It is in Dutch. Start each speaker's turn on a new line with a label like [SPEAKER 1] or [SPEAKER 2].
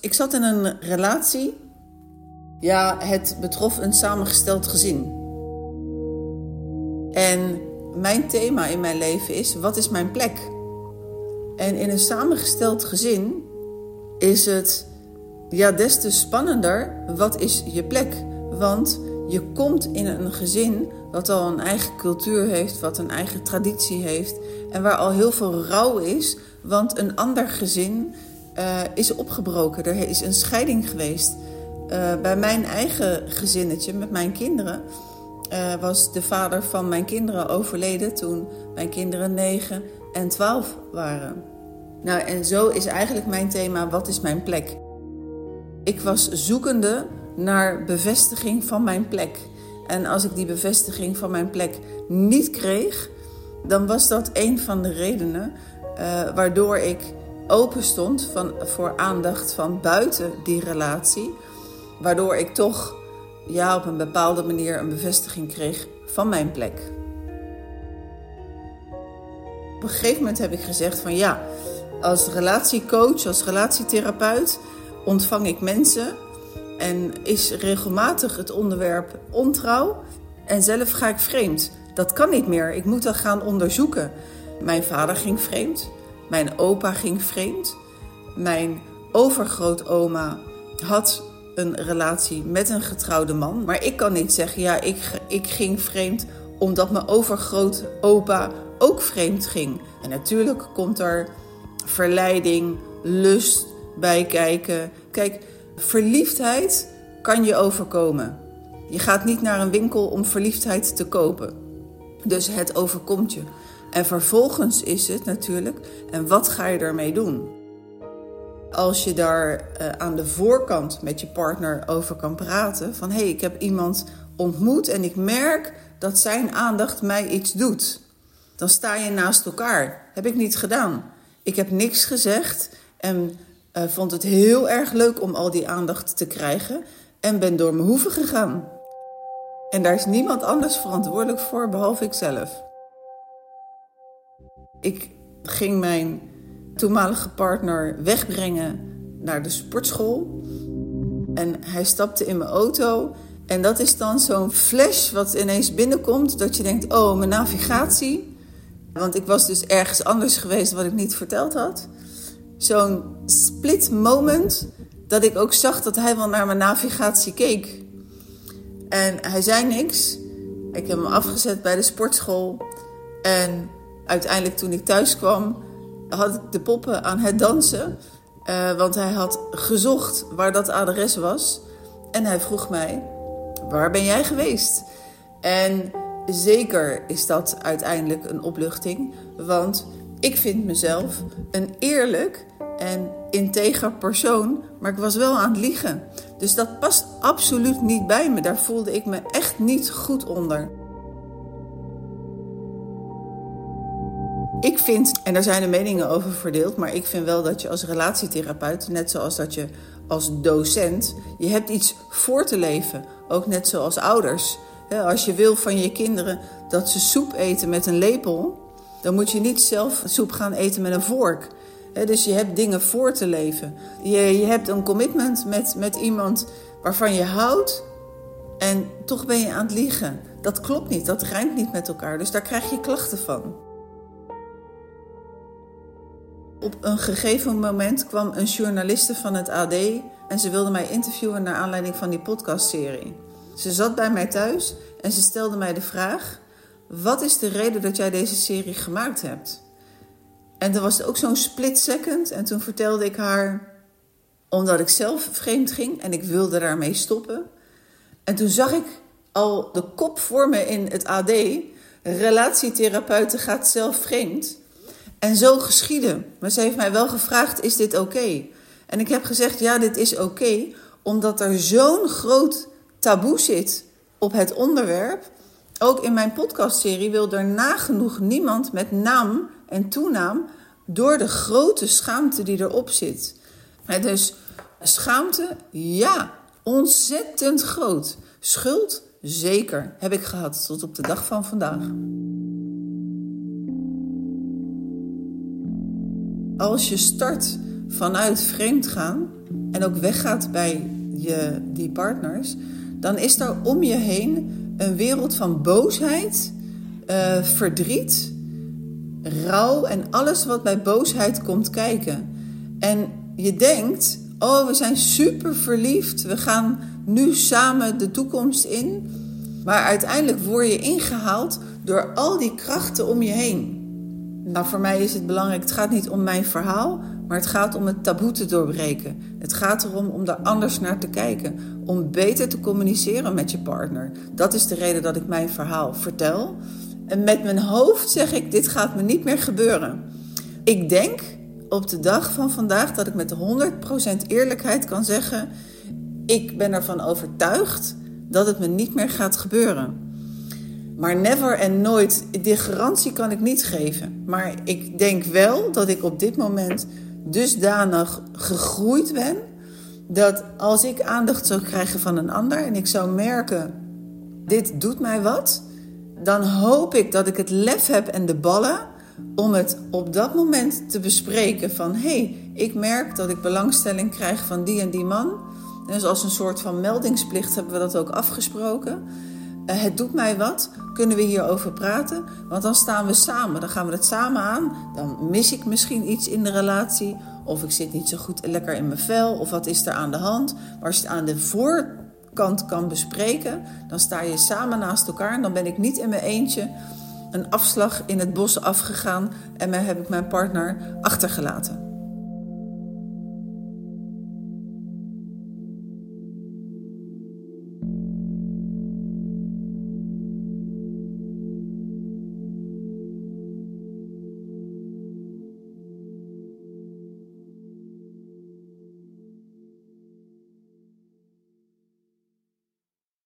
[SPEAKER 1] Ik zat in een relatie. Ja, het betrof een samengesteld gezin. En mijn thema in mijn leven is: wat is mijn plek? En in een samengesteld gezin is het ja, des te spannender: wat is je plek? Want je komt in een gezin wat al een eigen cultuur heeft, wat een eigen traditie heeft en waar al heel veel rouw is, want een ander gezin uh, is opgebroken. Er is een scheiding geweest. Uh, bij mijn eigen gezinnetje met mijn kinderen uh, was de vader van mijn kinderen overleden toen mijn kinderen 9 en 12 waren. Nou, en zo is eigenlijk mijn thema: wat is mijn plek? Ik was zoekende naar bevestiging van mijn plek. En als ik die bevestiging van mijn plek niet kreeg, dan was dat een van de redenen waardoor ik open stond van, voor aandacht van buiten die relatie. Waardoor ik toch ja, op een bepaalde manier een bevestiging kreeg van mijn plek. Op een gegeven moment heb ik gezegd van ja, als relatiecoach, als relatietherapeut ontvang ik mensen en is regelmatig het onderwerp ontrouw en zelf ga ik vreemd. Dat kan niet meer. Ik moet dat gaan onderzoeken. Mijn vader ging vreemd. Mijn opa ging vreemd. Mijn overgrootoma had een relatie met een getrouwde man. Maar ik kan niet zeggen, ja, ik, ik ging vreemd omdat mijn overgrootopa ook vreemd ging. En natuurlijk komt er verleiding, lust bij kijken. Kijk, verliefdheid kan je overkomen. Je gaat niet naar een winkel om verliefdheid te kopen. Dus het overkomt je. En vervolgens is het natuurlijk, en wat ga je ermee doen? Als je daar uh, aan de voorkant met je partner over kan praten, van hé, hey, ik heb iemand ontmoet en ik merk dat zijn aandacht mij iets doet. Dan sta je naast elkaar. Heb ik niet gedaan. Ik heb niks gezegd en uh, vond het heel erg leuk om al die aandacht te krijgen en ben door mijn hoeven gegaan. En daar is niemand anders verantwoordelijk voor behalve ikzelf. Ik ging mijn toenmalige partner wegbrengen naar de sportschool. En hij stapte in mijn auto. En dat is dan zo'n flash wat ineens binnenkomt. Dat je denkt, oh, mijn navigatie. Want ik was dus ergens anders geweest wat ik niet verteld had. Zo'n split moment dat ik ook zag dat hij wel naar mijn navigatie keek. En hij zei niks. Ik heb hem afgezet bij de sportschool. En uiteindelijk toen ik thuis kwam, had ik de poppen aan het dansen. Uh, want hij had gezocht waar dat adres was. En hij vroeg mij, waar ben jij geweest? En zeker is dat uiteindelijk een opluchting. Want ik vind mezelf een eerlijk en integer persoon, maar ik was wel aan het liegen. Dus dat past absoluut niet bij me. Daar voelde ik me echt niet goed onder. Ik vind, en daar zijn de meningen over verdeeld, maar ik vind wel dat je als relatietherapeut, net zoals dat je als docent, je hebt iets voor te leven. Ook net zoals ouders. Als je wil van je kinderen dat ze soep eten met een lepel, dan moet je niet zelf soep gaan eten met een vork. Dus je hebt dingen voor te leven. Je, hebt een commitment met, met iemand waarvan je houdt en toch ben je aan het liegen. Dat klopt niet, dat rijmt niet met elkaar. Dus daar krijg je klachten van. Op een gegeven moment kwam een journaliste van het AD en ze wilde mij interviewen naar aanleiding van die podcastserie. Ze zat bij mij thuis en ze stelde mij de vraag: Wat is de reden dat jij deze serie gemaakt hebt? En er was ook zo'n split second en toen vertelde ik haar omdat ik zelf vreemd ging en ik wilde daarmee stoppen. En toen zag ik al de kop voor me in het AD: relatietherapeuten gaat zelf vreemd. En zo geschieden. Maar ze heeft mij wel gevraagd: is dit oké? En ik heb gezegd: ja, dit is oké, omdat er zo'n groot taboe zit op het onderwerp. Ook in mijn podcastserie wil er nagenoeg niemand met naam en toenaam door de grote schaamte die erop zit. dus schaamte, ja, ontzettend groot. Schuld, zeker, heb ik gehad tot op de dag van vandaag. Als je start vanuit vreemd gaan, en ook weggaat bij je, die partners, dan is er om je heen een wereld van boosheid, uh, verdriet, rouw en alles wat bij boosheid komt kijken. En je denkt, oh, we zijn super verliefd, we gaan nu samen de toekomst in. Maar uiteindelijk word je ingehaald door al die krachten om je heen. Nou, voor mij is het belangrijk, het gaat niet om mijn verhaal, maar het gaat om het taboe te doorbreken. Het gaat erom om daar anders naar te kijken, om beter te communiceren met je partner. Dat is de reden dat ik mijn verhaal vertel. En met mijn hoofd zeg ik, dit gaat me niet meer gebeuren. Ik denk op de dag van vandaag dat ik met 100% eerlijkheid kan zeggen, ik ben ervan overtuigd dat het me niet meer gaat gebeuren. Maar never en nooit, die garantie kan ik niet geven. Maar ik denk wel dat ik op dit moment dusdanig gegroeid ben. Dat als ik aandacht zou krijgen van een ander en ik zou merken, dit doet mij wat. Dan hoop ik dat ik het lef heb en de ballen om het op dat moment te bespreken van... hé, hey, ik merk dat ik belangstelling krijg van die en die man. Dus als een soort van meldingsplicht hebben we dat ook afgesproken. Eh, het doet mij wat, kunnen we hierover praten? Want dan staan we samen, dan gaan we het samen aan. Dan mis ik misschien iets in de relatie, of ik zit niet zo goed lekker in mijn vel, of wat is er aan de hand. Maar als je het aan de voorkant kan bespreken, dan sta je samen naast elkaar. En dan ben ik niet in mijn eentje een afslag in het bos afgegaan en heb ik mijn partner achtergelaten.